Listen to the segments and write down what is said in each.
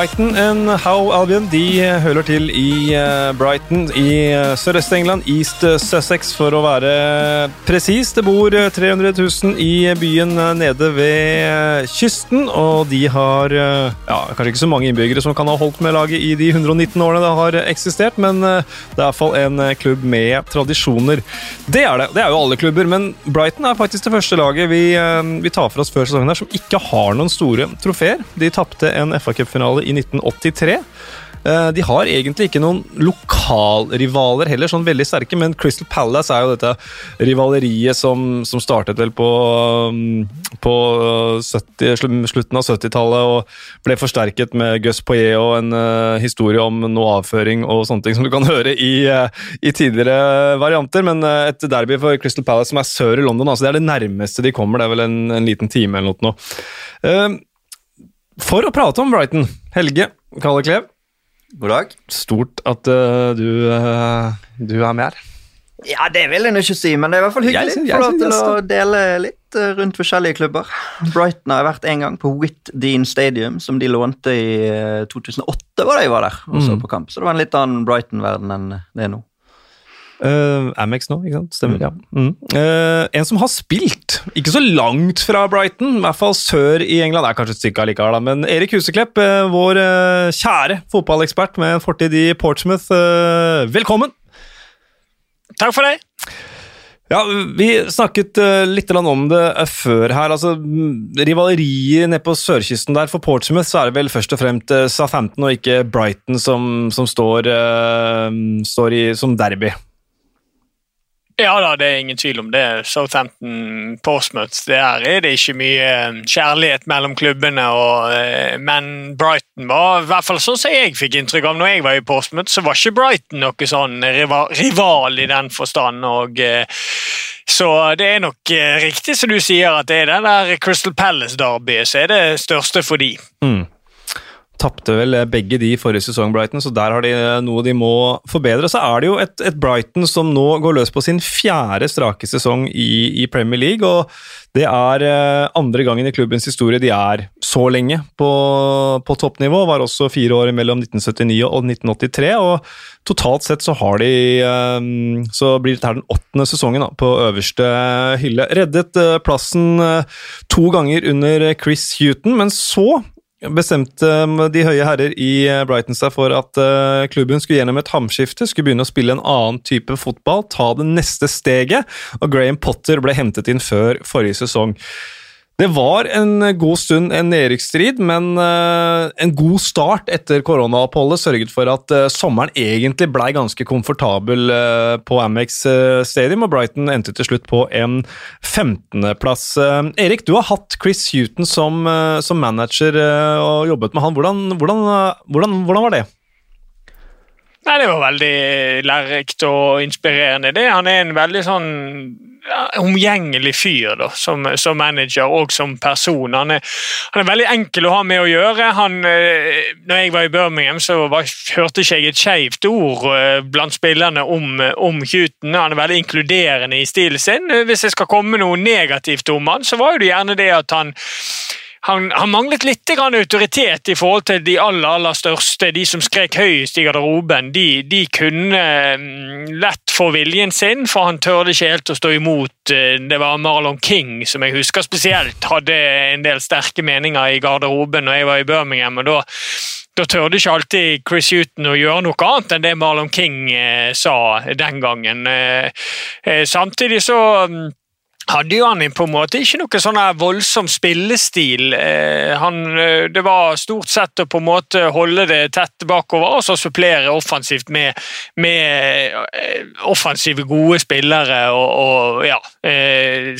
Brighton and How Albion de høler til i eh, Brighton i eh, Sørøst-England, East Sussex for å være presis. Det bor eh, 300 000 i byen eh, nede ved eh, kysten, og de har eh, ja, kanskje ikke så mange innbyggere som kan ha holdt med laget i de 119 årene det har eksistert, men eh, det er iallfall en eh, klubb med tradisjoner. Det er det. Det er jo alle klubber, men Brighton er faktisk det første laget vi, eh, vi tar for oss før sesongen her som ikke har noen store trofeer. De tapte en FA Cup-finale i 1983. Eh, De har egentlig ikke noen lokalrivaler heller, sånn veldig sterke, men Crystal Palace er jo dette rivaleriet som, som startet vel på, um, på 70, slutten av 70-tallet og ble forsterket med Gus Poyet og en uh, historie om noe avføring og sånne ting som du kan høre i, uh, i tidligere varianter, men uh, et derby for Crystal Palace som er sør i London, altså det er det nærmeste de kommer, det er vel en, en liten time eller noe. For å prate om Brighton, Helge Kalle Klev, God dag. Stort at uh, du, uh, du er med her. Ja, det vil jeg nå ikke si, men det er i hvert fall Jeg hyggelig. jeg, jeg lov til å dele litt eh, rundt forskjellige klubber. Brighton har jeg vært en gang på Whitdean Stadium, som de lånte i eh, 2008, var det jeg var der og så Mm. på kamp. Så det var en litt annen Brighton-verden enn det er nå. Uh, Amex nå, ikke sant? Stemmer, ja. Mm. Uh, en som har spilt, ikke så langt fra Brighton, i hvert fall sør i England, det er kanskje et stykke allikevel, da, men Erik Huseklepp, uh, vår kjære fotballekspert med en fortid i Portsmouth, velkommen! Takk for det. Ja, Vi snakket uh, litt om det før her. altså mm, Rivaleriet nede på sørkysten der for Portsmouth, så er det vel først og fremst Southampton og ikke Brighton som, som står, står i, som derby. Ja da, det er ingen tvil om det. Southampton Portsmouth, der er det ikke mye eh, kjærlighet mellom klubbene. Og, eh, men Brighton var, i hvert fall sånn som jeg fikk inntrykk av når jeg var i Portsmouth, så var ikke Brighton noe sånn rival, i den forstand. og eh, så det er nok riktig som du sier, at det er det der Crystal Palace-derbyet som er det største for de. Mm. Tapte vel eh, begge de forrige sesong, Brighton, så der har de eh, noe de må forbedre. Så er det jo et, et Brighton som nå går løs på sin fjerde strake sesong i, i Premier League, og det er eh, andre gangen i klubbens historie de er så lenge på, på toppnivå. Var også fire år mellom 1979 og 1983, og totalt sett så har de Så blir dette den åttende sesongen på øverste hylle. Reddet plassen to ganger under Chris Huton, men så bestemte um, de høye herrer i eh, Brighton seg for at eh, klubben skulle gjennom et hamskifte, skulle begynne å spille en annen type fotball, ta det neste steget, og Graham Potter ble hentet inn før forrige sesong. Det var en god stund en nedrykksstrid, men eh, en god start etter koronaoppholdet sørget for at eh, sommeren egentlig blei ganske komfortabel eh, på Amex eh, Stadium, og Brighton endte til slutt på en 15.-plass. Eh, Erik, du har hatt Chris Huton som, eh, som manager eh, og jobbet med han. Hvordan, hvordan, eh, hvordan, hvordan var det? Nei, Det var veldig lærerikt og inspirerende. det. Han er en veldig sånn omgjengelig fyr da, som, som manager og som person. Han er, han er veldig enkel å ha med å gjøre. Han, eh, når jeg var i Birmingham, så var, hørte ikke jeg et skeivt ord eh, blant spillerne om, om Huton. Han er veldig inkluderende i stilen sin. Hvis jeg skal komme noe negativt om han, så var jo det gjerne det at han han, han manglet litt autoritet i forhold til de aller, aller største. De som skrek høyest i garderoben. De, de kunne mm, lett få viljen sin, for han tørde ikke helt å stå imot. Eh, Det var Marlon King som jeg husker spesielt hadde en del sterke meninger i garderoben når jeg var i Birmingham. og da da tørde ikke alltid Chris Huton å gjøre noe annet enn det Marlon King eh, sa den gangen. Eh, samtidig så mm, hadde jo han på en måte ikke noe sånn voldsom spillestil. Eh, han, eh, det var stort sett å på en måte holde det tett bakover og så supplere offensivt med, med eh, offensive, gode spillere. og, og ja,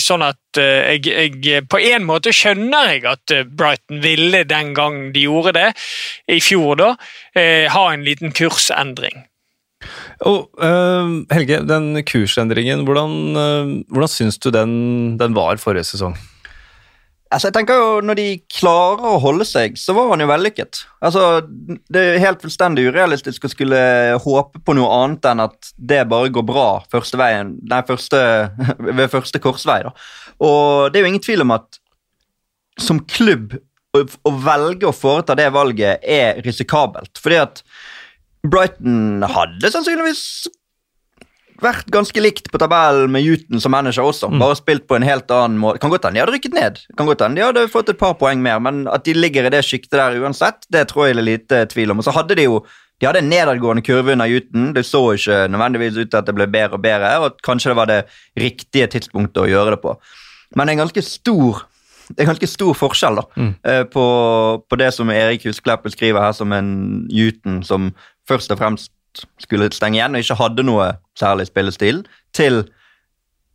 Sånn at jeg, jeg På en måte skjønner jeg at Brighton ville den gang de gjorde det, i fjor, da, ha en liten kursendring. Og, uh, Helge, den kursendringen, hvordan, uh, hvordan syns du den, den var forrige sesong? Altså, jeg tenker jo, Når de klarer å holde seg, så var han jo vellykket. Altså, Det er helt fullstendig urealistisk å skulle håpe på noe annet enn at det bare går bra første veien, nei, første, ved første korsvei. da. Og det er jo ingen tvil om at som klubb å, å velge å foreta det valget er risikabelt. Fordi at Brighton hadde sannsynligvis vært ganske likt på tabellen med Newton som manager også. Bare spilt på en helt annen måte. Kan godt hende de hadde rykket ned, kan godt hende de hadde fått et par poeng mer, men at de ligger i det sjiktet der uansett, det tror jeg det er lite tvil om. Og så hadde de jo de hadde en nedadgående kurve under Newton. Det så ikke nødvendigvis ut til at det ble bedre og bedre, og kanskje det var det riktige tidspunktet å gjøre det på. Men det er en ganske stor det er en ganske stor forskjell da, mm. på, på det som Erik Husklepp beskriver her som en Newton som først og fremst skulle stenge igjen og ikke hadde noe særlig spillestil, til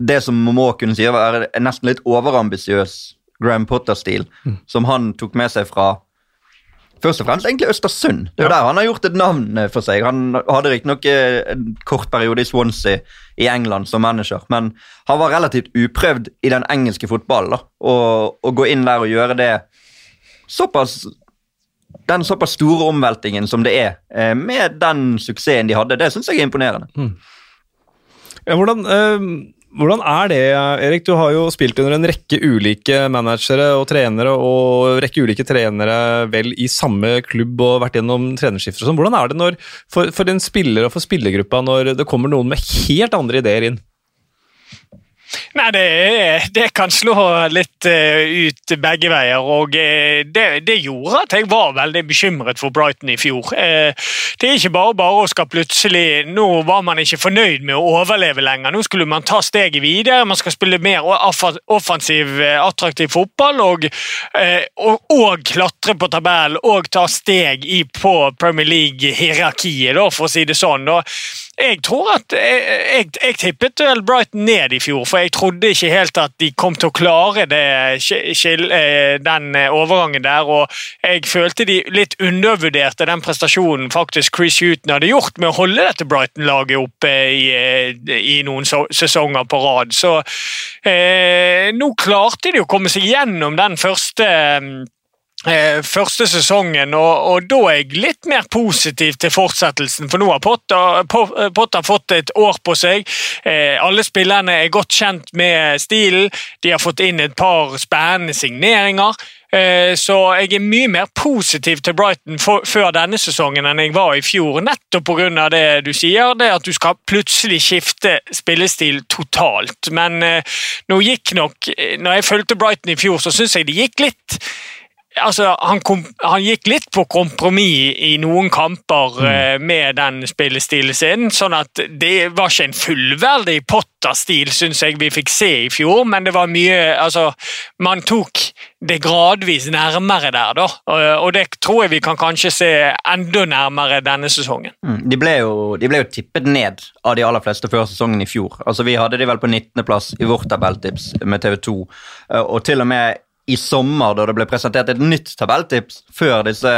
det som må kunne si være en nesten litt overambisiøs Graham Potter-stil, som han tok med seg fra Først og fremst egentlig Østersund. Det er jo der han har gjort et navn eh, for seg. Han hadde riktignok eh, en kort periode i Swansea i England som manager, men han var relativt uprøvd i den engelske fotballen. Å gå inn der og gjøre det såpass den såpass store omveltingen som det er, eh, med den suksessen de hadde, det syns jeg er imponerende. Ja, hvordan, eh, hvordan er det, Erik? Du har jo spilt under en rekke ulike managere og trenere, og rekke ulike trenere vel i samme klubb og vært gjennom trenerskifter og sånn. Hvordan er det når, for, for en spiller og for spillergruppa når det kommer noen med helt andre ideer inn? Nei, det, det kan slå litt eh, ut begge veier. og eh, det, det gjorde at jeg var veldig bekymret for Brighton i fjor. Eh, det er ikke bare bare å skal plutselig Nå var man ikke fornøyd med å overleve lenger. Nå skulle man ta steget videre. Man skal spille mer offensiv, attraktiv fotball og, og, og klatre på tabellen og ta steg i, på Premier League-hierarkiet, for å si det sånn. Jeg tror at jeg, jeg, jeg tippet vel Brighton ned i fjor, for jeg trodde ikke helt at de kom til å klare det, eh, den eh, overgangen der. og Jeg følte de litt undervurderte den prestasjonen faktisk Chris Huton hadde gjort med å holde dette Brighton-laget oppe i, eh, i noen sesonger på rad. Så eh, nå klarte de å komme seg gjennom den første eh, første sesongen, og, og da er jeg litt mer positiv til fortsettelsen. For nå har Potter, eh, Potter fått et år på seg. Eh, alle spillerne er godt kjent med stilen. De har fått inn et par spennende signeringer. Eh, Så jeg er mye mer positiv til Brighton for, før denne sesongen enn jeg var i fjor. Nettopp pga. det du sier, det at du skal plutselig skifte spillestil totalt. Men eh, nå gikk nok eh, Når jeg fulgte Brighton i fjor, så syns jeg det gikk litt altså, han, kom, han gikk litt på kompromiss i noen kamper mm. med den spillestilen sin, sånn at det var ikke en fullverdig Potter-stil, syns jeg vi fikk se i fjor, men det var mye Altså, man tok det gradvis nærmere der, da, og, og det tror jeg vi kan kanskje se enda nærmere denne sesongen. Mm. De, ble jo, de ble jo tippet ned av de aller fleste før sesongen i fjor. Altså Vi hadde de vel på 19.-plass i vårt tabelltips med TV 2. eh, Og til og med i sommer, da det ble presentert et nytt tabelltips før disse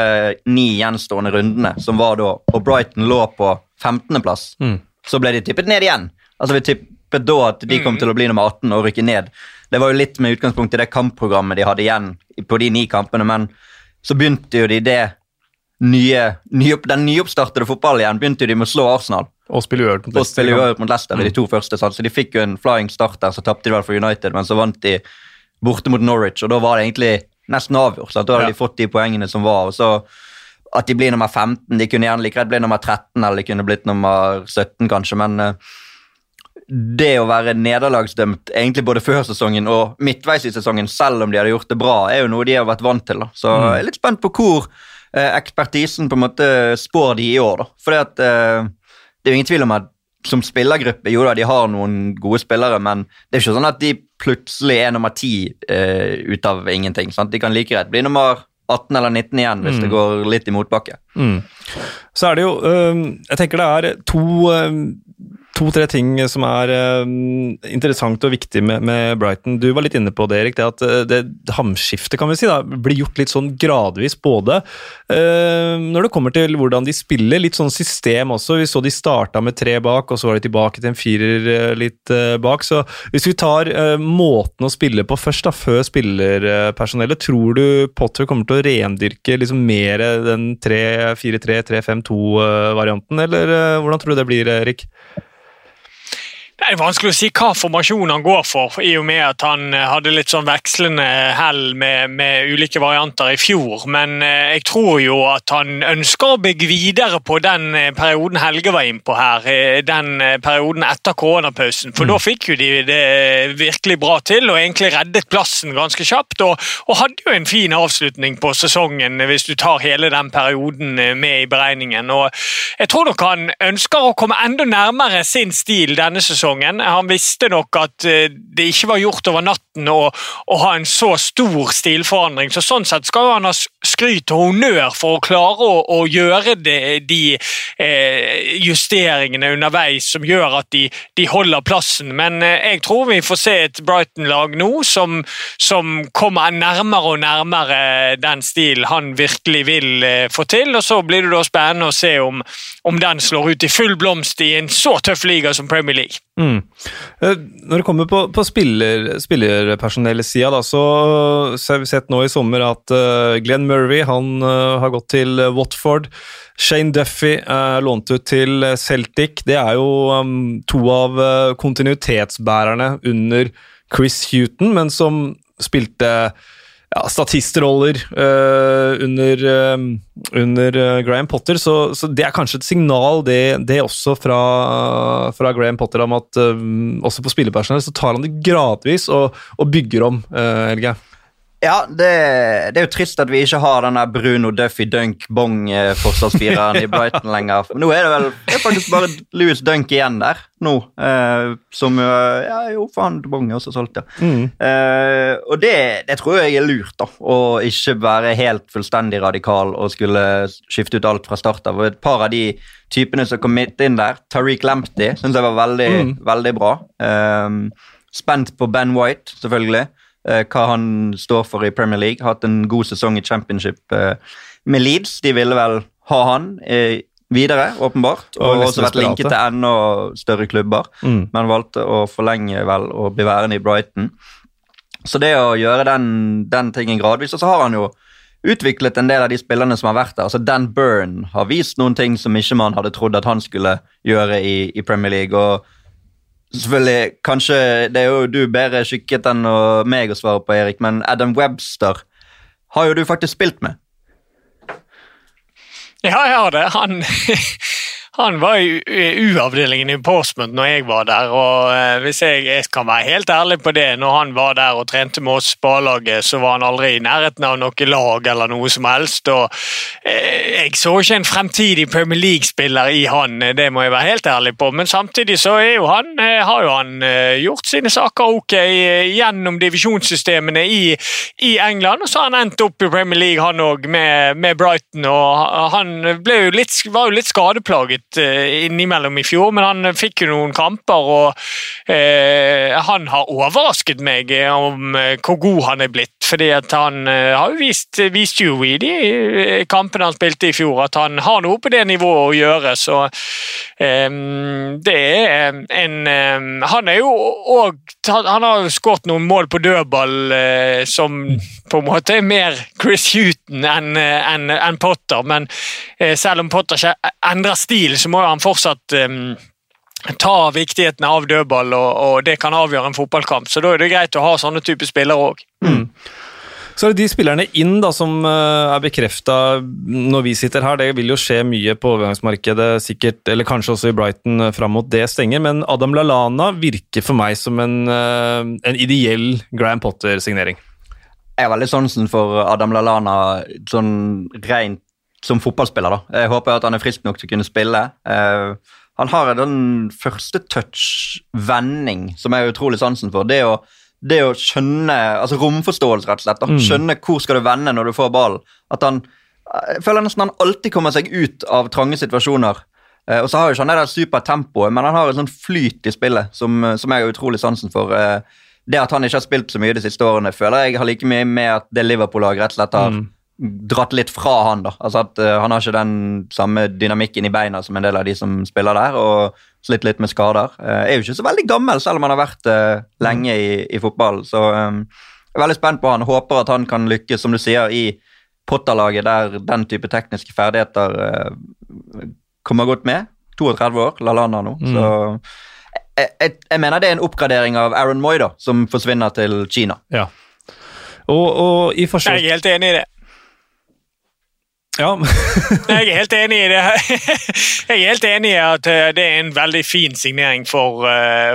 ni gjenstående rundene, som var da, og Brighton lå på 15.-plass, Mm. så ble de tippet ned igjen. Altså Vi tippet da at de kom til å bli nummer 18 og rykke ned. Det var jo litt med utgangspunkt i det kampprogrammet de hadde igjen på de ni kampene, men så begynte jo de det nye, nye, den nyoppstartede fotballen igjen begynte jo de med å slå Arsenal Og spille uavgjort mot Leicester. og spille uavgjort mot Leicester mm. de to første. Sant? Så de fikk jo en flying start der, så tapte de vel for United, men så vant de borte mot Norwich, og da var det egentlig nesten avgjort. Sant? Da hadde Ja. de fått de poengene som var. og så At de blir nummer 15, de kunne gjerne like greit bli nummer 13, eller de kunne blitt nummer 17, kanskje, men eh, det å være nederlagsdømt egentlig både før sesongen og midtveis i sesongen, selv om de hadde gjort det bra, er jo noe de har vært vant til. da. Så jeg er litt spent på hvor eh, ekspertisen på en måte spår de i år. da. Fordi at eh, det er jo ingen tvil om at som spillergruppe, jo da, de har noen gode spillere, men det er ikke sånn at de plutselig er nummer ti eh, ut av ingenting. sant? De kan like greit bli nummer 18 eller 19 igjen hvis det går litt i motbakke. Mm. Så er det jo øhm, Jeg tenker det er to øhm, To-tre ting som er øhm, interessant og viktig med, med Brighton. Du var litt inne på det, Erik. Det at øh, det hamskiftet kan vi si, da, blir gjort litt sånn gradvis. Både uh, når det kommer til hvordan de spiller, litt sånn system også. Vi så de starta med tre bak, og så var de tilbake til en firer litt uh, bak. Så hvis vi tar uh, måten å spille på først, da, før spillerpersonellet, tror du Potter kommer til å rendyrke liksom mer den 3-4-3-3-5-2-varianten, eller hvordan tror du det blir, Erik? Det er vanskelig å si hva formasjon han går for, i og med at han eh, hadde litt sånn vekslende hell med, med, ulike varianter i fjor. Men eh, jeg tror jo at han ønsker å bygge videre på den eh, perioden Helge var inne på her. Den perioden etter koronapausen. For mm. da fikk jo de det virkelig bra til, og egentlig reddet plassen ganske kjapt. Og, og hadde jo en fin avslutning på sesongen, hvis du tar hele den perioden med i beregningen. Og jeg tror nok han ønsker å komme enda nærmere sin stil denne sesongen sesongen. Han visste nok at eh, det ikke var gjort over natten å, å ha en så stor stilforandring. så Sånn sett skal han ha skryt og honnør for å klare å, å gjøre det, de eh, justeringene underveis som gjør at de, de holder plassen. Men eh, jeg tror vi får se et Brighton-lag nå som, som, kommer nærmere og nærmere den stilen han virkelig vil eh, få til. og Så blir det da spennende å se om, om den slår ut i full blomst i en så tøff liga som Premier League. Mm. Eh, når det kommer på, på spiller, spillerpersonellsida, så, så har vi sett nå i sommer at uh, Glenn Murray han uh, har gått til Watford. Shane Duffy er lånt ut til Celtic. Det er jo um, to av kontinuitetsbærerne under Chris Huton, men som spilte ja, statistroller uh, under, uh, under uh, Graham Potter, så, så, det er kanskje et signal, det, det også fra, fra, Graham Potter, om at også på spillepersonell så tar han det gradvis og, og bygger om, Helge. Ja, det, det, er jo trist at vi ikke har denne Bruno Duffy Dunk Bong-forsvarsfireren i Brighton lenger. Nå er det vel det er faktisk bare Louis Dunk igjen der nå. Eh, som Ja, jo, faen, Bong er også solgt, ja. Mm. Eh, og det, det, tror jeg er lurt, da. Å ikke være helt fullstendig radikal og skulle skifte ut alt fra start av. Et par av de typene som kom midt inn der, Tariq Lamptey, syns jeg var veldig, mm. veldig bra. Eh, spent på Ben White, selvfølgelig. Eh, hva han står for i Premier League. Hatt en god sesong i championship eh, med Leeds. De ville vel ha han eh, videre, åpenbart. Og, og også vært linket til enda større klubber, mm. men valgte å forlenge vel og bli værende i Brighton. Så det å gjøre den, den tingen gradvis Og så har han jo utviklet en del av de spillerne som har vært der. Altså Dan Byrne har vist noen ting som ikke man hadde trodd at han skulle gjøre i, i Premier League. og Selvfølgelig, kanskje Det er jo du bedre skikket enn meg å svare på, Erik, men Adam Webster har jo du faktisk spilt med. Ja, jeg har det. Han Han var i U-avdelingen i Portsmouth når jeg var der. og eh, hvis jeg, jeg, kan være helt ærlig på det, når han var der og trente med oss på A-laget, så var han aldri i nærheten av noe lag eller noe som helst. og eh, Jeg så ikke en fremtidig Premier League-spiller i han, det må jeg være helt ærlig på. Men samtidig så jo han, eh, har jo han gjort sine saker ok gjennom divisjonssystemene i, i England. Og så har han endt opp i Premier League, han òg, med, med, Brighton. og Han jo litt, var jo litt skadeplaget litt eh, innimellom i fjor, men han fikk jo noen kamper, og eh, han har overrasket meg om eh, hvor god han er blitt. fordi han har jo vist, vist jo i de kampene han spilte i fjor, at han har noe på det nivået å gjøre. Så det er en Han er jo òg Han har skåret noen mål på dødball som på en måte er mer Chris Huton enn en, en Potter, men selv om Potter ikke endrer stil, så må han fortsatt um, ta viktigheten av dødball, og, og, det kan avgjøre en fotballkamp. Så da er det greit å ha sånne typer spillere òg. Mm. Så er det de spillerne inn da, som er bekrefta når vi sitter her. Det vil jo skje mye på overgangsmarkedet, sikkert, eller kanskje også i Brighton fram mot det stenger, men Adam Lallana virker for meg som en, en ideell Graham Potter-signering. Jeg har veldig sansen for Adam Lallana sånn rent som fotballspiller. da. Jeg håper at han er frisk nok til å kunne spille. Uh, han har den første touch-vending som jeg har utrolig sansen for. Det å, det å skjønne altså Romforståelse, rett og slett. Mm. Skjønne hvor skal du vende når du får ballen. At han, Jeg føler nesten han alltid kommer seg ut av trange situasjoner. Eh, og så har jo ikke han det der supertempoet, men han har en sånn flyt i spillet som, som jeg har utrolig sansen for. Uh, det at han ikke har spilt så mye de siste årene, føler jeg har like mye med at det Liverpool-laget rett og slett har mm dratt litt fra han. da. Altså at uh, Han har ikke den samme dynamikken i beina som en del av de som spiller der, og slitt litt med skader. Uh, er jo ikke så veldig gammel, selv om han har vært uh, lenge i, i fotball. Så um, jeg er veldig spent på han. Håper at han kan lykkes, som du sier, i Potter-laget der den type tekniske ferdigheter kommer godt med. 32 år, Lalana nå. Mm. Så jeg, jeg, mener det er en oppgradering av Aaron Moy, da, som forsvinner til Kina. Ja. Og, og i forsøk... Jeg er helt enig i det. Ja. Jeg er helt enig i det. Jeg er helt enig i at eh, det er en veldig fin signering for,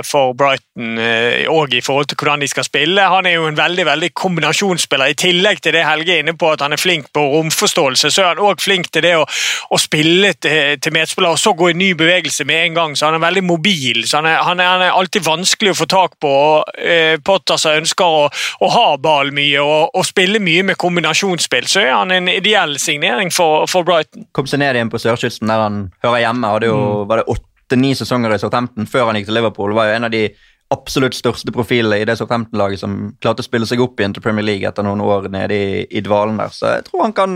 for for Brighton òg i forhold til hvordan de skal spille. Han er jo en veldig veldig kombinasjonsspiller. I tillegg til det Helge er inne på at han er flink på romforståelse, så er han òg flink til det å, å spille til, til medspillere og så gå i ny bevegelse med en gang. så Han er veldig mobil. så Han er, han er, han er alltid vanskelig å få tak på. og eh, Potters ønsker å, å, ha ball mye og, og spille mye med kombinasjonsspill, så er han en ideell signering for, for Brighton. Kom seg ned igjen på sørkysten der han hører hjemme. Hadde jo, Mm. Var det åtte-ni sesonger i Southampton før han gikk til Liverpool. Var jo en av de absolutt største profilene i det Southampton-laget som klarte å spille seg opp igjen til Premier League etter noen år nede i, i dvalen der. Så jeg tror han kan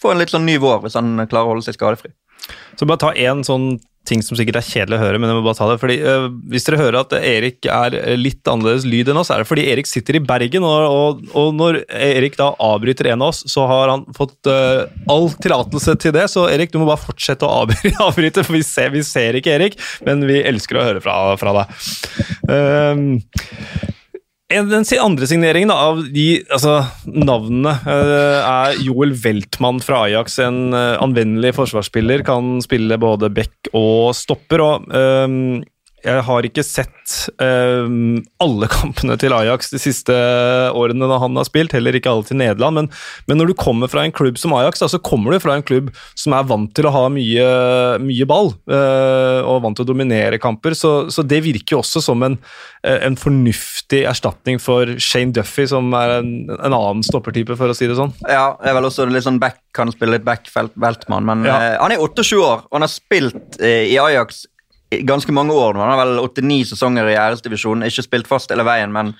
få en litt sånn ny vår hvis han klarer å holde seg skadefri. Så bare ta én sånn ting som sikkert er kjedelig å høre, men jeg må bare ta det. fordi øh, Hvis dere hører at Erik er litt annerledes lyd enn oss, er det fordi Erik sitter i Bergen. Og, og, og når Erik da avbryter en av oss, så har han fått øh, all tillatelse til det. Så Erik, du må bare fortsette å avbryte, for vi ser, vi ser ikke Erik, men vi elsker å høre fra, fra deg. Um, den andre signeringen da, av de altså, navnene eh, er Joel Weltmann fra Ajax. En eh, anvendelig forsvarsspiller. Kan spille både back og stopper. og ehm, jeg har ikke sett ehm, alle kampene til Ajax de siste årene da han har spilt, heller ikke alle til Nederland. Men, men når du kommer fra en klubb som Ajax, da, så kommer du fra en klubb som er vant til å ha mye, mye ball uh, og vant til å dominere kamper. Så, så det virker jo også som en, eh, en fornuftig erstatning for Shane Duffy, som er en, en annen stoppertype, for å si det sånn. Ja, det er vel også litt sånn back, kan spille litt back-veltmann, men Ja. uh, han er 28 år, og han har spilt i Ajax ganske mange år. Han har vel 89 sesonger i æresdivisjonen, ikke spilt fast hele veien, men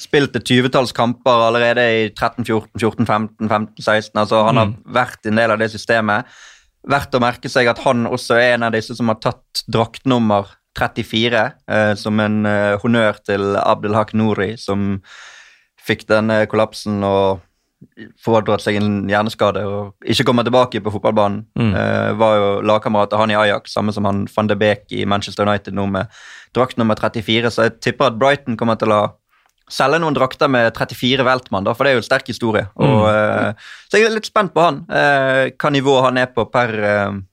spilt et tyvetalls kamper allerede i 13, 14, 14, 15, 15, 16. Altså, han har vært en del av det systemet. Verdt å merke seg at han også er en av disse som har tatt draktnummer 34, eh, som en eh, honnør til Abdelhak Nouri, som fikk denne kollapsen og pådratt seg en hjerneskade og ikke kommer tilbake på fotballbanen. Mm. Uh, var jo lagkamerat av han i Ajax, samme som han van de Beek i Manchester United nå med drakt nummer 34, så jeg tipper at Brighton kommer til å selge noen drakter med 34 Weltmann, for det er jo en sterk historie. Og, uh, så jeg er litt spent på han, uh, hva nivå han er på per,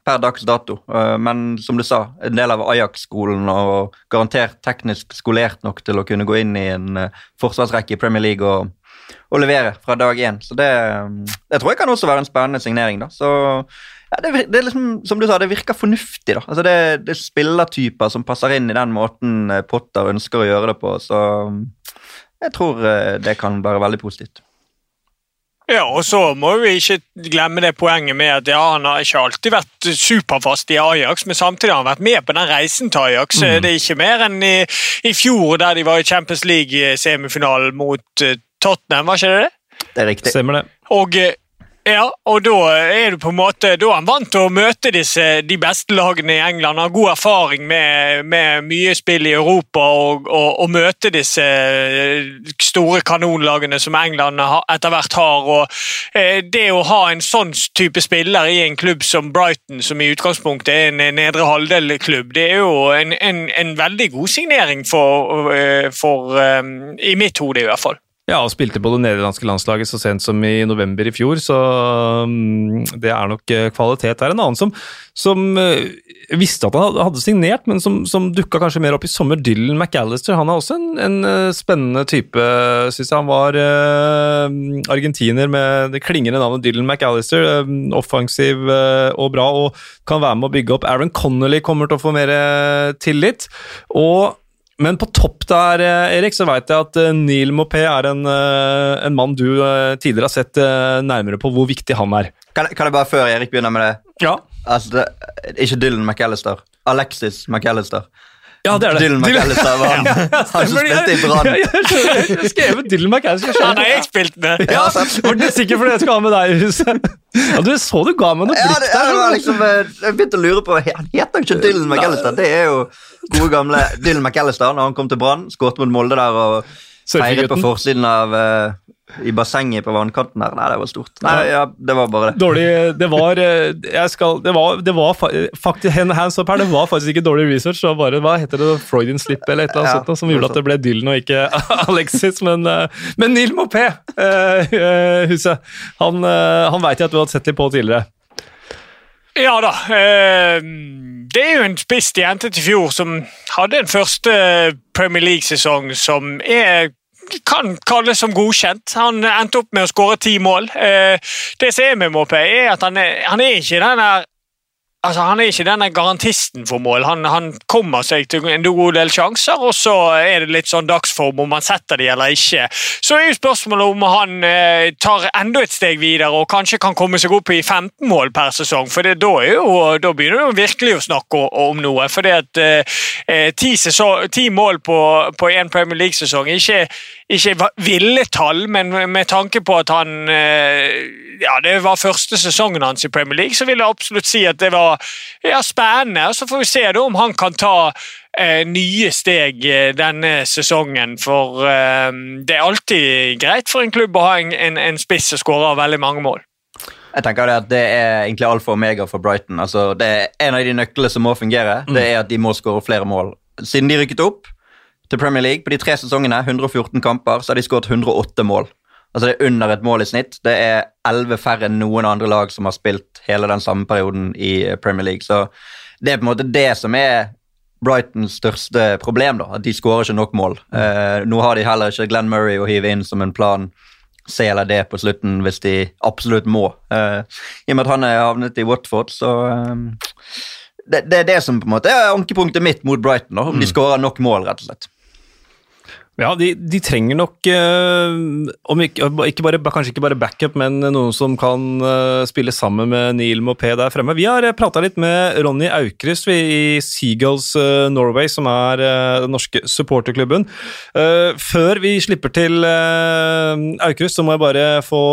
per dags dato. Men som du sa, en del av Ajax-skolen og garantert teknisk skolert nok til å kunne gå inn i en forsvarsrekke i Premier League og å levere fra dag én. Så det, det tror jeg kan også være en spennende signering. da. Så ja, det, det er liksom, Som du sa, det virker fornuftig. da. Altså det, det er spillertyper som passer inn i den måten eh, Potter ønsker å gjøre det på. Så jeg tror eh, det kan være veldig positivt. Ja, og så må vi ikke glemme det poenget med at ja, han har ikke alltid vært superfast i Ajax, men samtidig har han vært med på den reisen til Ajax. Det er ikke mer enn i, i fjor, der de var i Champions League-semifinalen mot eh, Tottenham, var ikke det det? Det er riktig. Stemmer det. Og, eh, ja, og da er du på en måte Da er han vant til å møte disse, de beste lagene i England. Han Har god erfaring med, med mye spill i Europa og, og, og møte disse eh, store kanonlagene som England etter hvert har. Og, eh, det å ha en sånn type spiller i en klubb som Brighton, som i utgangspunktet er en nedre halvdel-klubb, det er jo en, en, en veldig god signering for, for I mitt hode, i hvert fall. Ja, og spilte på det nederlandske landslaget så sent som i november i fjor, så um, det er nok eh, kvalitet der. En annen som, som eh, visste at han hadde- signert, men som, som dukka kanskje mer opp i sommer, Dylan McAllister. Han er også en, en eh, spennende type, syns jeg. Han var uh, argentiner med det klingende navnet Dylan McAllister. Uh, offensiv uh, og bra, og kan være med å bygge opp. Aaron Connolly kommer til å få mer tillit. og men på topp der, eh, Erik, så vet jeg at eh, Neil Mopé er en, eh, en mann du tidligere har sett nærmere på hvor viktig han er. Kan, kan jeg bare, før Erik begynner med det Ja, altså det, Ikke Dylan McAllister. Alexis McAllister. Ja det er det. Dylan McAllister var han, han som spilte i Brann. Ja, jeg har skrevet Dylan McAllister. Han skjønner. har jeg spilt med! Ja, var det sikker for det jeg skal ha med deg i huset? Ja, du så du ga meg noe Ja, blikk det, ja, det var liksom, eh, jeg begynte å lure på Han heter jo ikke Dylan McAllister. Det er jo gode gamle Dylan McAllister når han kom til Brann. Skåret mot Molde der og feiret på forsiden av uh, i bassenget på vannkanten der. Nei, det var stort. Nei, ja, det var bare det. Dårlig Det var eh, Jeg skal Det var, det var faktisk Hands up her, det var faktisk ikke dårlig research. Det var bare Hva heter det? Freudian slip eller et eller annet Ja, sånt, som gjorde at det ble Dylan og ikke Alexis. Men, eh, men Neil Mopé, uh, Huset, han, uh, han veit jeg at du har sett litt på tidligere. Ja da. Det er jo en spiss de hentet i fjor, som hadde en første Premier League-sesong som er kan kalles som godkjent. Han endte opp med å skåre ti mål. Eh, det som er med Mopé, er at han er, han er ikke den der Altså, Han er ikke denne garantisten for mål. Han, han, kommer seg til en god del sjanser, og så er det litt sånn dagsform om han setter de eller ikke. Så er jo spørsmålet om han eh, tar enda et steg videre og kanskje kan komme seg opp i 15 mål per sesong. For det, da, jo, da begynner du virkelig å snakke om noe. For at eh, ti, ti, mål på, en Premier League-sesong er ikke, ikke ville tall, men med tanke på at han eh, ja, det var første sesongen hans i Premier League, så vil jeg absolutt si at det var ja, spennende. Så får vi se da om han kan ta eh, nye steg eh, denne sesongen. For eh, det er alltid greit for en klubb å ha en, en, en spiss som skårer veldig mange mål. Jeg tenker Det at det er egentlig alfa og omega for Brighton. Altså, det er En av de nøklene som må fungere, det er at de må skåre flere mål. Siden de rykket opp til Premier League på de tre sesongene, 114 kamper, så har de skåret 108 mål. Altså Det er under et mål i snitt. Det er elleve færre enn noen andre lag som har spilt hele den samme perioden i Premier League. Så det er på en måte det som er Brightons største problem, da, at de skårer ikke nok mål. Eh, nå har de heller ikke Glenn Murray å hive inn som en plan C eller D på slutten hvis de absolutt må. Eh, I og med at han er havnet i Watford, så eh, det, det, er det som på en måte er ankepunktet mitt mot Brighton, da, om de skårer nok mål, rett og slett. Ja, de, de, trenger nok eh, ikke, ikke bare, kanskje ikke bare backup, men noen som kan eh, spille sammen med Neil Mopé der fremme. Vi har uh, prata litt med Ronny Aukrust i Seagulls eh, Norway, som er den norske supporterklubben. før vi slipper til Aukrust, så må jeg bare få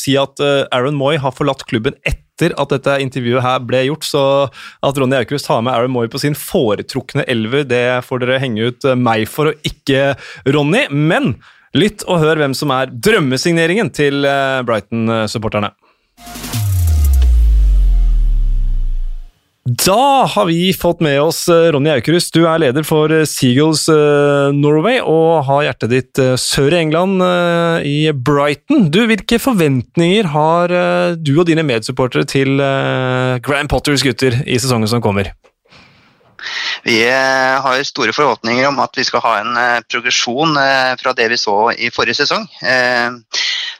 si at Aaron Moy har forlatt klubben etter etter at dette intervjuet her ble gjort, så at Ronny Aukrust har med Aaron Moy på sin foretrukne elver, det får dere henge ut meg for, og ikke Ronny. Men lytt og hør hvem som er drømmesigneringen til Brighton-supporterne. Da har vi fått med oss Ronny Aukrust. Du er leder for Seagulls Norway og har hjertet ditt sør i England, i Brighton. Du, Hvilke forventninger har du og dine medsupportere til Grand Potters gutter i sesongen som kommer? Vi har store forhåpninger om at vi skal ha en progresjon fra det vi så i forrige sesong.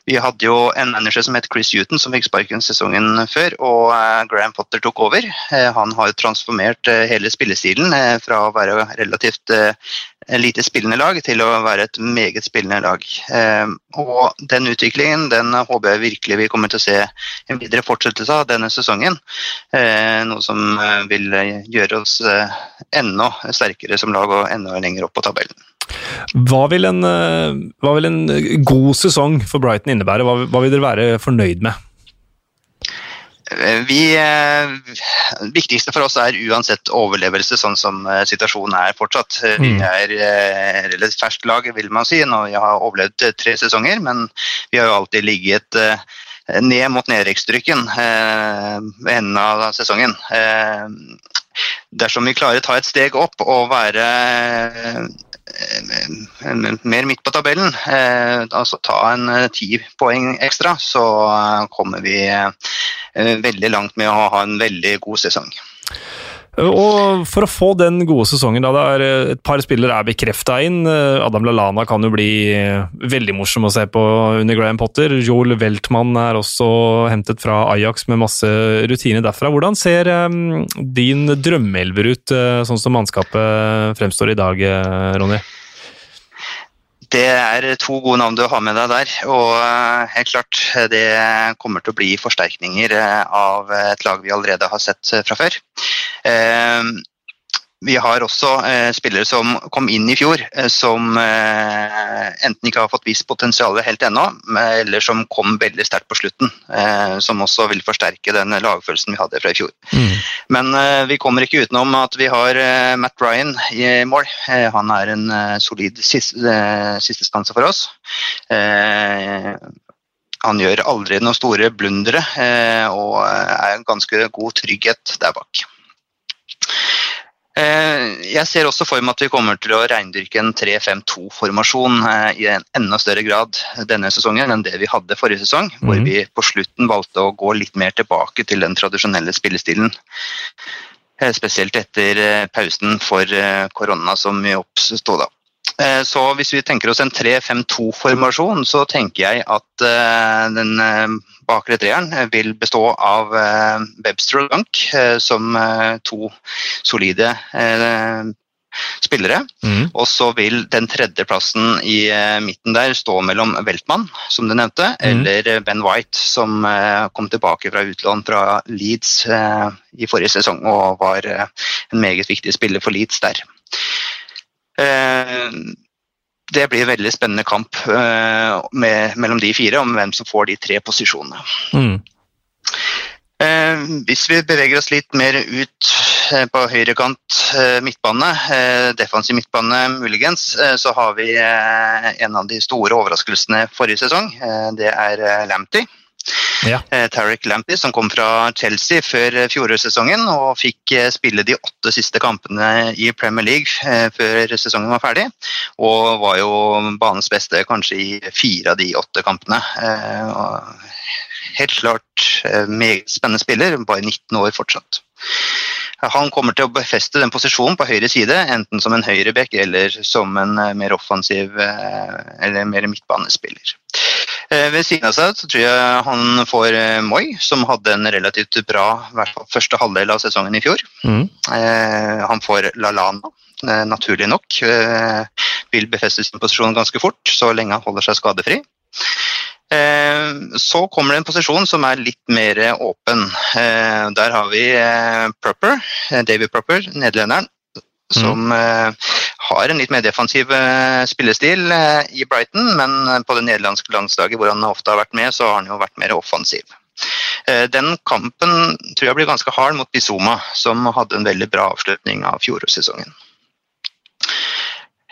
Vi hadde jo en manager som het Chris Huton, som fikk sparken sesongen før, og Graham Potter tok over. Han har transformert hele spillestilen fra å være relativt lite spillende lag til å være et meget spillende lag. Og den utviklingen den håper jeg virkelig vi kommer til å se en videre fortsettelse av denne sesongen. Noe som vil gjøre oss enda sterkere som lag og enda lenger opp på tabellen. Hva vil, en, hva vil en god sesong for Brighton innebære? Hva, hva vil dere være fornøyd med? Vi, det viktigste for oss er uansett overlevelse, sånn som situasjonen er fortsatt. Vi er relativt ferskt lag, vil man si. Nå vi har overlevd tre sesonger, men vi har jo alltid ligget ned mot nedrykksstryken ved enden av sesongen. Dersom vi klarer å ta et steg opp og være mer midt på tabellen, altså ta en ti poeng ekstra, så kommer vi veldig langt med å ha en veldig god sesong. Og For å få den gode sesongen, da det er et par spillere er bekrefta inn Adam Lallana kan jo bli veldig morsom å se på under Graham Potter. Joel Weltmann er også hentet fra Ajax med masse rutine derfra. Hvordan ser din drømmeelver ut, sånn som mannskapet fremstår i dag, Ronny? Det er to gode navn du har med deg der. Og helt klart, det kommer til å bli forsterkninger av et lag vi allerede har sett fra før. Vi har også eh, spillere som kom inn i fjor, eh, som eh, enten ikke har fått vist potensialet helt ennå, eller som kom veldig sterkt på slutten. Eh, som også vil forsterke den lagfølelsen vi hadde fra i fjor. Mm. Men eh, vi kommer ikke utenom at vi har eh, Matt Ryan i mål. han er en solid siste, sistestanse for oss. han gjør aldri noen store blundere og er en ganske god trygghet der bak. Eh, jeg ser også for meg at vi kommer til å reindyrke en 3-5-2-formasjon eh, i en enda større grad denne sesongen enn det vi hadde forrige sesong, mm. hvor mhm. vi på slutten valgte å gå litt mer tilbake til den tradisjonelle spillestilen. Eh, spesielt etter pausen for korona som vi oppstod da. Så hvis vi tenker oss en 3-5-2-formasjon, så tenker jeg at den bakre treeren vil bestå av eh, Webster og Dunk eh, som eh, to solide spillere. Mm. Og så vil den tredjeplassen i midten der stå mellom Weltmann, som du nevnte, mm. eller Ben White, som kom tilbake fra utlån fra Leeds i forrige sesong og var en meget viktig spiller for Leeds der det blir en veldig spennende kamp uh, med, mellom de fire om hvem som får de tre posisjonene. Mm. Uh, hvis vi beveger oss litt mer ut uh, på høyrekant midtbane, defensiv midtbane muligens, så har vi en av de store overraskelsene forrige sesong. det er Lamptey. Ja. Eh, Tarek Lampy, som kom fra Chelsea før eh, fjorårssesongen og fikk eh, spille de åtte siste kampene i Premier League før sesongen var ferdig. Og var jo banens beste kanskje i fire av de åtte kampene. Helt klart meget spennende spiller, bare 19 år fortsatt. Han kommer til å befeste den posisjonen på høyre side, enten som en høyreback eller som en mer offensiv eller mer midtbanespiller. Eh, ved siden av seg så tror jeg han får eh, Moi, som hadde en relativt bra første halvdel av sesongen i fjor. Mm. Eh, han får Lalana, naturlig nok. Vil befeste sin posisjon ganske fort, så lenge han holder seg skadefri. Så kommer det en posisjon som er litt mer åpen. Der har vi Proper, David Proper, nederlenderen, som mm har en litt mer defensiv eh, spillestil eh, i Brighton, men på det nederlandske landslaget hvor han ofte har vært med, så har han jo vært mer offensiv. Eh, den kampen tror jeg blir ganske hard mot Bizuma, som hadde en veldig bra avslutning av fjorårssesongen.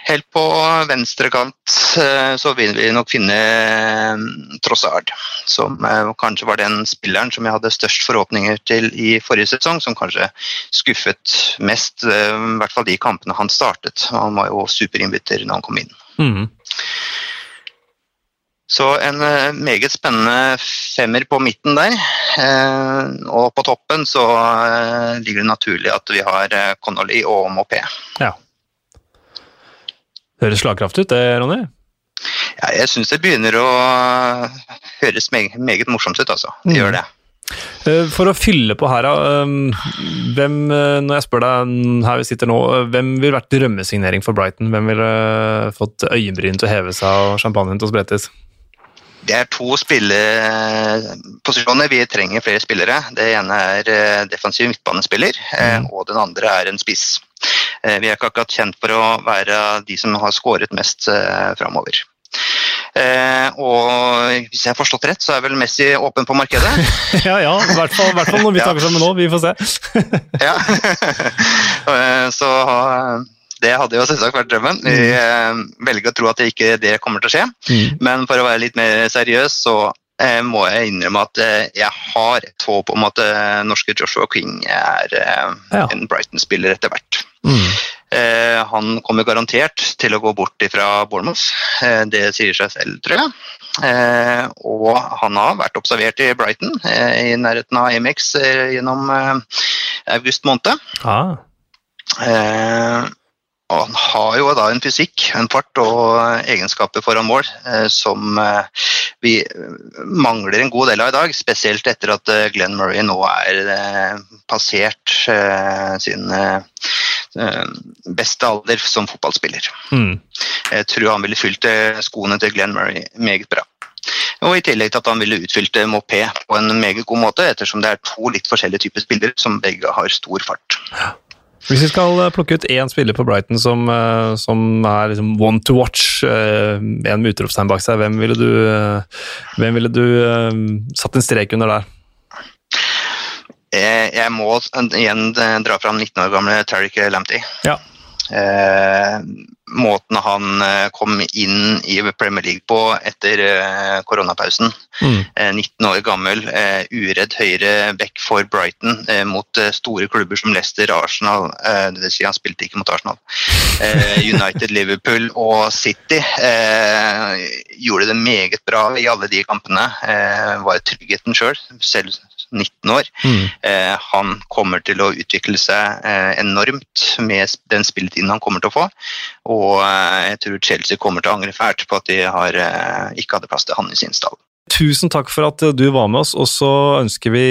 Helt på venstre kant eh, så vil vi nok finne eh, Trossard, som eh, kanskje var den spilleren som jeg hadde størst forhåpninger til i forrige sesong, som kanskje skuffet mest, i hvert fall de kampene han startet. Han var jo superinnbytter når han kom inn. Mm. Så en meget spennende femmer på midten der. Og på toppen så ligger det naturlig at vi har Connolly og Mopé. Ja. Høres slagkraftig ut det, Ronny? Ja, jeg syns det begynner å høres meget, meget morsomt ut, altså. Det mm. gjør det. Eh, for å fylle på her, um, hvem, eh, når jeg spør deg her vi sitter nå, eh, hvem ville vært drømmesignering for Brighton? Hvem ville fått øyenbryn til å heve seg og champagnen til å sprettes? Det er to spilleposisjoner vi trenger flere spillere. Det ene er defensiv midtbanespiller, mm. og den andre er en spiss. Eh, vi er ikke akkurat kjent for å være de som har skåret mest eh, framover. Eh, og hvis jeg har forstått rett, så er vel Messi åpen på markedet? ja, ja, i hvert fall, hvert fall når vi snakker sammen nå. Vi får se. ja, så det hadde jo selvsagt vært drømmen. Vi mm. velger å tro at det ikke det kommer til å skje. Mm. Men for å være litt mer seriøs, så Eh, må jeg innrømme at eh, jeg har et håp om at eh, norske Joshua King er ja. en Brighton-spiller etter hvert. Mm. Han kommer garantert til å gå bort fra Bournemouth, det sier seg selv, tror jeg. Og han har vært observert i Brighton, i nærheten av Amex gjennom august måned. Ah. Og han har jo da en fysikk, en fart og egenskaper foran mål eh, som eh, vi mangler en god del av i dag. Spesielt etter at eh, Glenn Murray nå er eh, passert eh, sin eh, beste alder som fotballspiller. Mm. Jeg tror han ville fylt skoene til Glenn Murray meget bra. Og I tillegg til at han ville utfylt Mopé på en meget god måte, ettersom det er to litt forskjellige typer spillere som begge har stor fart. Hvis vi skal eh, plukke ut én spiller på Brighton som, eh, som er liksom one to watch, eh, en med utropstegn bak seg, hvem ville du, hvem ville du satt en strek under der? Jeg, jeg må igjen dra fram 19 år gamle Tariq Lamptey. Ja. Eh, måten han eh, kom inn i Premier League på etter eh, koronapausen. Mm. 19 år gammel, uredd høyre back for Brighton mot store klubber som Leicester, Arsenal Dvs. Si han spilte ikke mot Arsenal. United, Liverpool og City. Gjorde det meget bra i alle de kampene. Var tryggheten sjøl, selv, selv 19 år. Mm. Eh, han kommer til å utvikle seg eh, enormt med den spilletiden han kommer til å få. Og eh, jeg tror Chelsea kommer til å angre fælt på at de har, eh, ikke hadde plass til han i sin stall. Tusen takk for at du var med oss, og så ønsker vi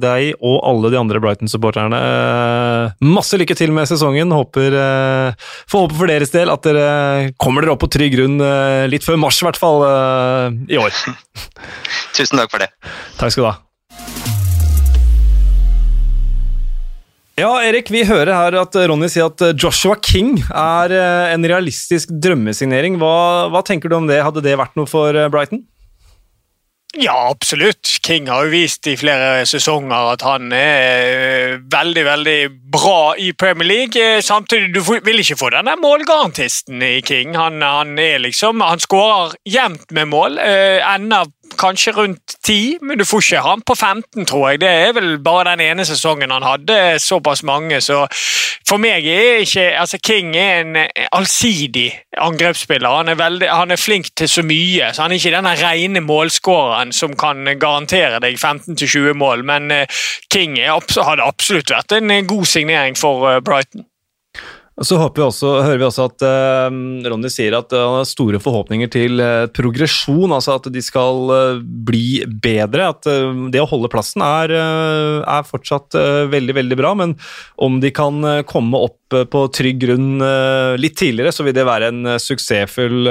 deg og alle de andre Brighton-supporterne eh, masse lykke til med sesongen. Håper, eh, Får håpe for deres del at dere kommer dere opp på trygg grunn litt før mars, i hvert fall, i år. Tusen takk for det. Takk skal du ha. Ja, Erik, vi hører her at Ronny sier at Joshua King er eh, en realistisk drømmesignering. Hva, hva tenker du om det? Hadde det vært noe for eh, Brighton? Ja, absolutt. King har jo vist i flere sesonger at han er eh, veldig veldig bra i Premier League. Samtidig du vil ikke få denne målgarantisten i King. Han, han er liksom, han skårer jevnt med mål. Ender kanskje rundt 10, men du får ikke han på 15, tror jeg. Det er vel bare den ene sesongen han hadde såpass mange, så for meg er ikke altså King er en allsidig angrepsspiller. Han er, veldig, han er flink til så mye, så han er ikke den rene målskåreren som kan garantere deg 15-20 mål, men King King hadde absolutt vært en god signering for eh, Brighton. Så vi også, hører vi også at eh, Ronny sier at han uh, har store forhåpninger til eh, progresjon, altså at de skal eh, bli bedre. At det å holde plassen er, er fortsatt veldig, veldig bra, men om de kan komme opp på trygg grunn litt tidligere, så vil det være en suksessfull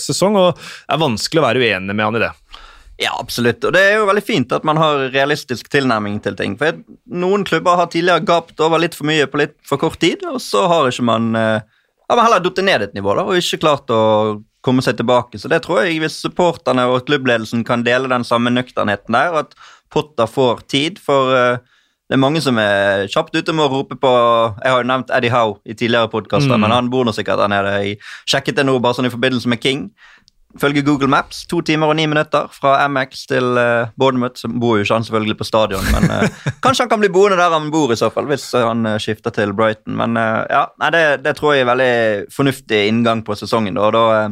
sesong, og det er vanskelig å være uenig med han i det. Ja, absolutt. Og det er jo veldig fint at man har realistisk tilnærming til ting. For noen klubber har tidligere gapt over litt for mye på litt for kort tid, og så har ikke man eh, har man heller datt ned et nivå da, og ikke klart å komme seg tilbake. Så det tror jeg, hvis supporterne og klubbledelsen kan dele den samme nøkternheten der, at Potter får tid, for uh, det er mange som er kjapt ute med å rope på Jeg har jo nevnt Eddie Howe i tidligere podkaster, mm. men han bor nå sikkert der nede. Jeg sjekket det nå bare sånn i forbindelse med King. Følge Google Maps, to timer og ni minutter fra MX til uh, Bournemouth. Så bor jo ikke han selvfølgelig på stadion, men uh, kanskje han kan bli boende der han bor, i så fall, hvis uh, han skifter til Brighton. Men ja, nei, det, det, tror jeg er veldig fornuftig inngang på sesongen. Da, da,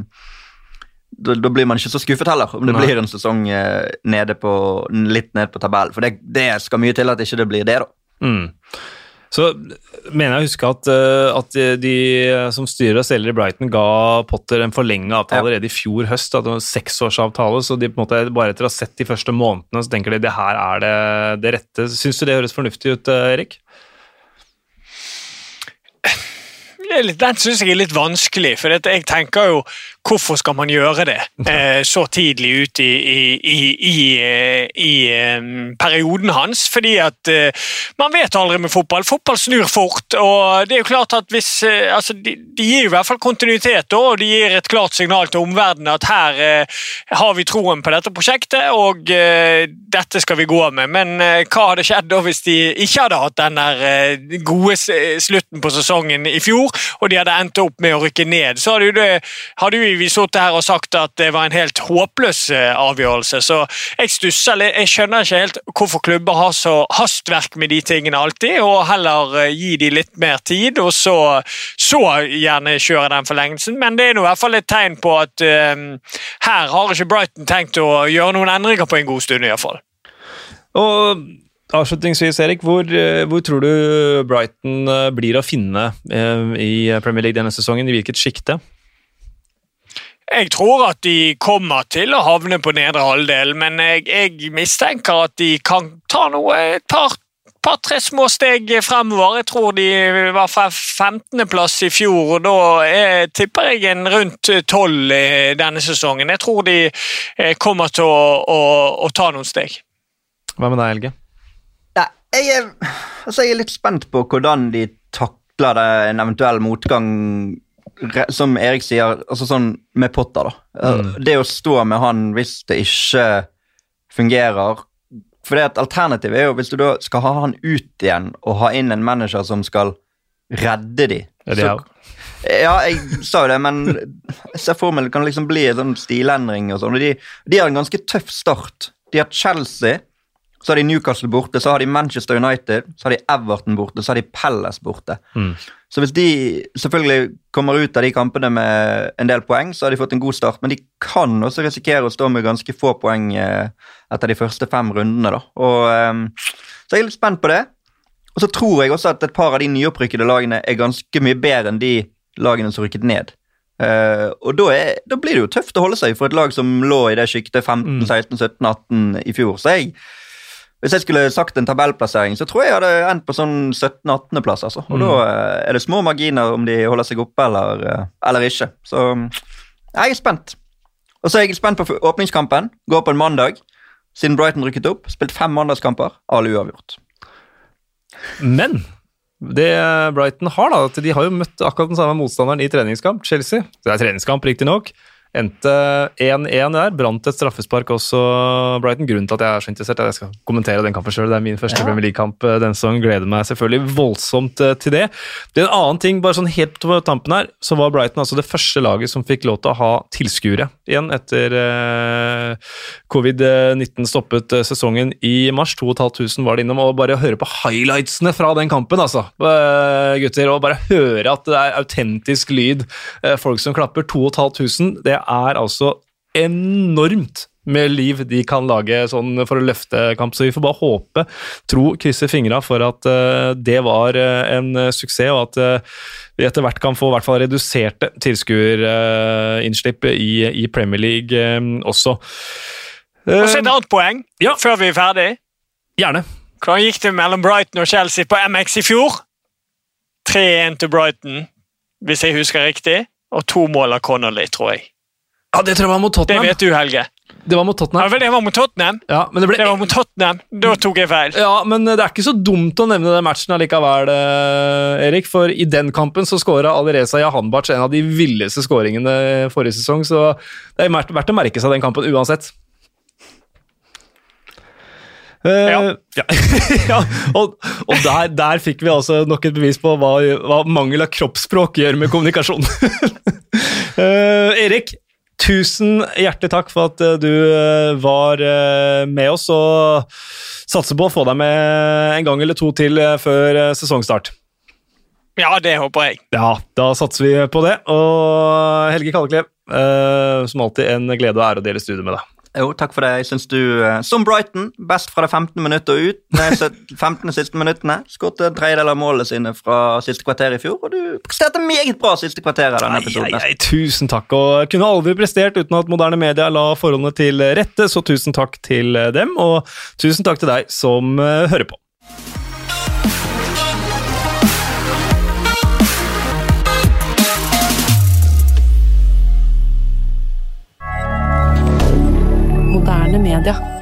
da, da blir man ikke så skuffet heller, om det nei. blir en sesong nede på, litt ned på tabellen. For det, det, skal mye til at ikke det blir det, da. Mm. Så mener jeg å huske at, eh, at, de som styrer og selger i Brighton, ga Potter en forlenga avtale allerede i fjor høst. at det var Seksårsavtale. Så de på en måte bare etter å ha sett de første månedene, så tenker de det her er det, det rette. Syns du det høres fornuftig ut, eh, Erik? Den syns jeg er litt vanskelig, for jeg tenker jo hvorfor skal man gjøre det eh, så tidlig ut i, i, i, i um, perioden hans? Fordi at eh, man vet aldri med fotball. Fotball snur fort. og det er jo klart at hvis, eh, altså, de, de, gir i hvert fall kontinuitet, og de gir et klart signal til omverdenen at her uh, har vi troen på dette prosjektet, og dette skal vi gå med. Men hva hadde skjedd da hvis de ikke hadde hatt den der gode slutten på sesongen i fjor, og de hadde endt opp med å rykke ned? Så hadde jo, det, hadde jo vi sittet her og sagt at det var en helt håpløs eh, avgjørelse. Så jeg stusser litt. Jeg skjønner ikke helt hvorfor klubber har så hastverk med de tingene alltid, og heller eh, gi de litt mer tid, og så, så gjerne kjøre den forlengelsen. Men det er nå i hvert fall et tegn på at um, her har ikke Brighton tenkt å gjøre noen endringer på en god stund, i hvert fall. Og Avslutningsvis, Erik, hvor, hvor, tror du Brighton blir å finne i Premier League denne sesongen? I hvilket sjikte? Jeg tror at de kommer til å havne på nedre halvdel, men jeg, jeg mistenker at de kan ta noe, et par par-tre små steg fremover. Jeg tror de var fra 15.-plass i fjor, og da jeg tipper jeg en rundt 12 denne sesongen. Jeg tror de eh, kommer til å, å, å ta noen steg. Hva med deg, Helge? Ja, jeg, er, altså jeg er litt spent på hvordan de takler det en eventuell motgang, som Erik sier, altså sånn med Potter, da. Mm. Det å stå med han hvis det ikke fungerer For det at alternativet er jo hvis du da skal ha han ut igjen og ha inn en manager som skal redde de. Ja, det er jo- Ja, jeg sa jo det, men jeg ser for meg det kan liksom bli en sånn stilendring og sånn. De, de har en ganske tøff start. De har Chelsea, så har de Newcastle borte, så har de Manchester United, så har de Everton borte, så har de Pellas borte. Mm. Så hvis de selvfølgelig kommer ut av de kampene med en del poeng, så har de fått en god start, men de kan også risikere å stå med ganske få poeng eh, etter de første fem rundene. da. Og, eh, så jeg er litt spent på det. Og så tror jeg også at et par av de nyopprykkede lagene er ganske mye bedre enn de lagene som rykket ned. Uh, og da, er, da blir det jo tøft å holde seg for et lag som lå i det sjiktet 15, Mm. 16, 17, 18 i fjor. Så jeg, hvis jeg skulle sagt en tabellplassering, så tror jeg jeg hadde endt på sånn 17.-18.-plass. Altså. Og Mm. da eh, er det små marginer om de holder seg oppe eller, eh, eller ikke. Så mm, jeg er spent. Og så er jeg spent på åpningskampen. Går på en mandag. Siden Brighton rykket opp. Spilt fem mandagskamper. Alle uavgjort. Men det Brighton har, da, at de har jo møtt akkurat den samme motstanderen i treningskamp, Chelsea. Det er treningskamp, riktignok. Endte 1-1 der. Brant et straffespark også, Brighton. Grunnen til at jeg er så interessert, er at jeg skal kommentere den kampen sjøl. Det er min første Ja. Premier League-kamp den denne sesongen. Gleder meg selvfølgelig voldsomt eh, til det. Det er en annen ting, bare sånn helt på tampen her, så var Brighton altså det første laget som fikk lov til å ha tilskuere igjen etter eh, covid-19 stoppet eh, sesongen i mars. 2500 var det innom. Og bare høre på highlightsene fra den kampen, altså, eh, gutter. Og bare høre at det er autentisk lyd. eh, Folk som klapper. 2500. Det er altså enormt med liv de kan lage sånn for å løfte kamp. Så vi får bare håpe, tro, krysse fingra for at uh, det var uh, en suksess, og at uh, vi etter hvert kan få i hvert fall reduserte tilskuerinnslipp i, i Premier League også. Og så et annet poeng Ja. før vi er ferdig. gjerne. Hvordan gikk det mellom Brighton og Chelsea på MX i fjor? 3-1 til Brighton, hvis jeg husker riktig. Og to mål av Connolly, tror jeg. Ja, det tror jeg var mot Tottenham. Det vet du, Helge. Det var mot Tottenham. Ja, det var mot Tottenham. Ja, men det ble Det var mot Tottenham. Da tok jeg feil. Ja, men det er ikke så dumt å nevne den matchen allikevel, eh, Erik. For i den kampen så skåra Alireza Jahanbac en av de villeste skåringene forrige sesong, så det er verdt, verdt å merke seg den kampen uansett. Uh, Ja. ja. ja, og, og der, der fikk vi altså nok et bevis på hva, hva mangel av kroppsspråk gjør med kommunikasjon. uh, Erik, tusen hjertelig takk for at eh, du eh, var eh, med oss, og satser på å få deg med en gang eller to til før sesongstart. Ja, det håper jeg. Ja, da satser vi på det. Og Helge Kalleklev, som alltid en glede og ære å dele studio med deg. Jo, takk for det. Jeg syns du, eh, som Brighton, best fra det 15. minuttet og ut. Nei, 15. siste minuttene. Skåret en tredjedel av målene sine fra siste kvarter i fjor, og du presterte meget bra siste kvarter av denne episoden. ai, ai, tusen takk. Og kunne aldri prestert uten at moderne media la forholdene til rette, så tusen takk til dem, og tusen takk til deg som eh, hører på. Moderne media.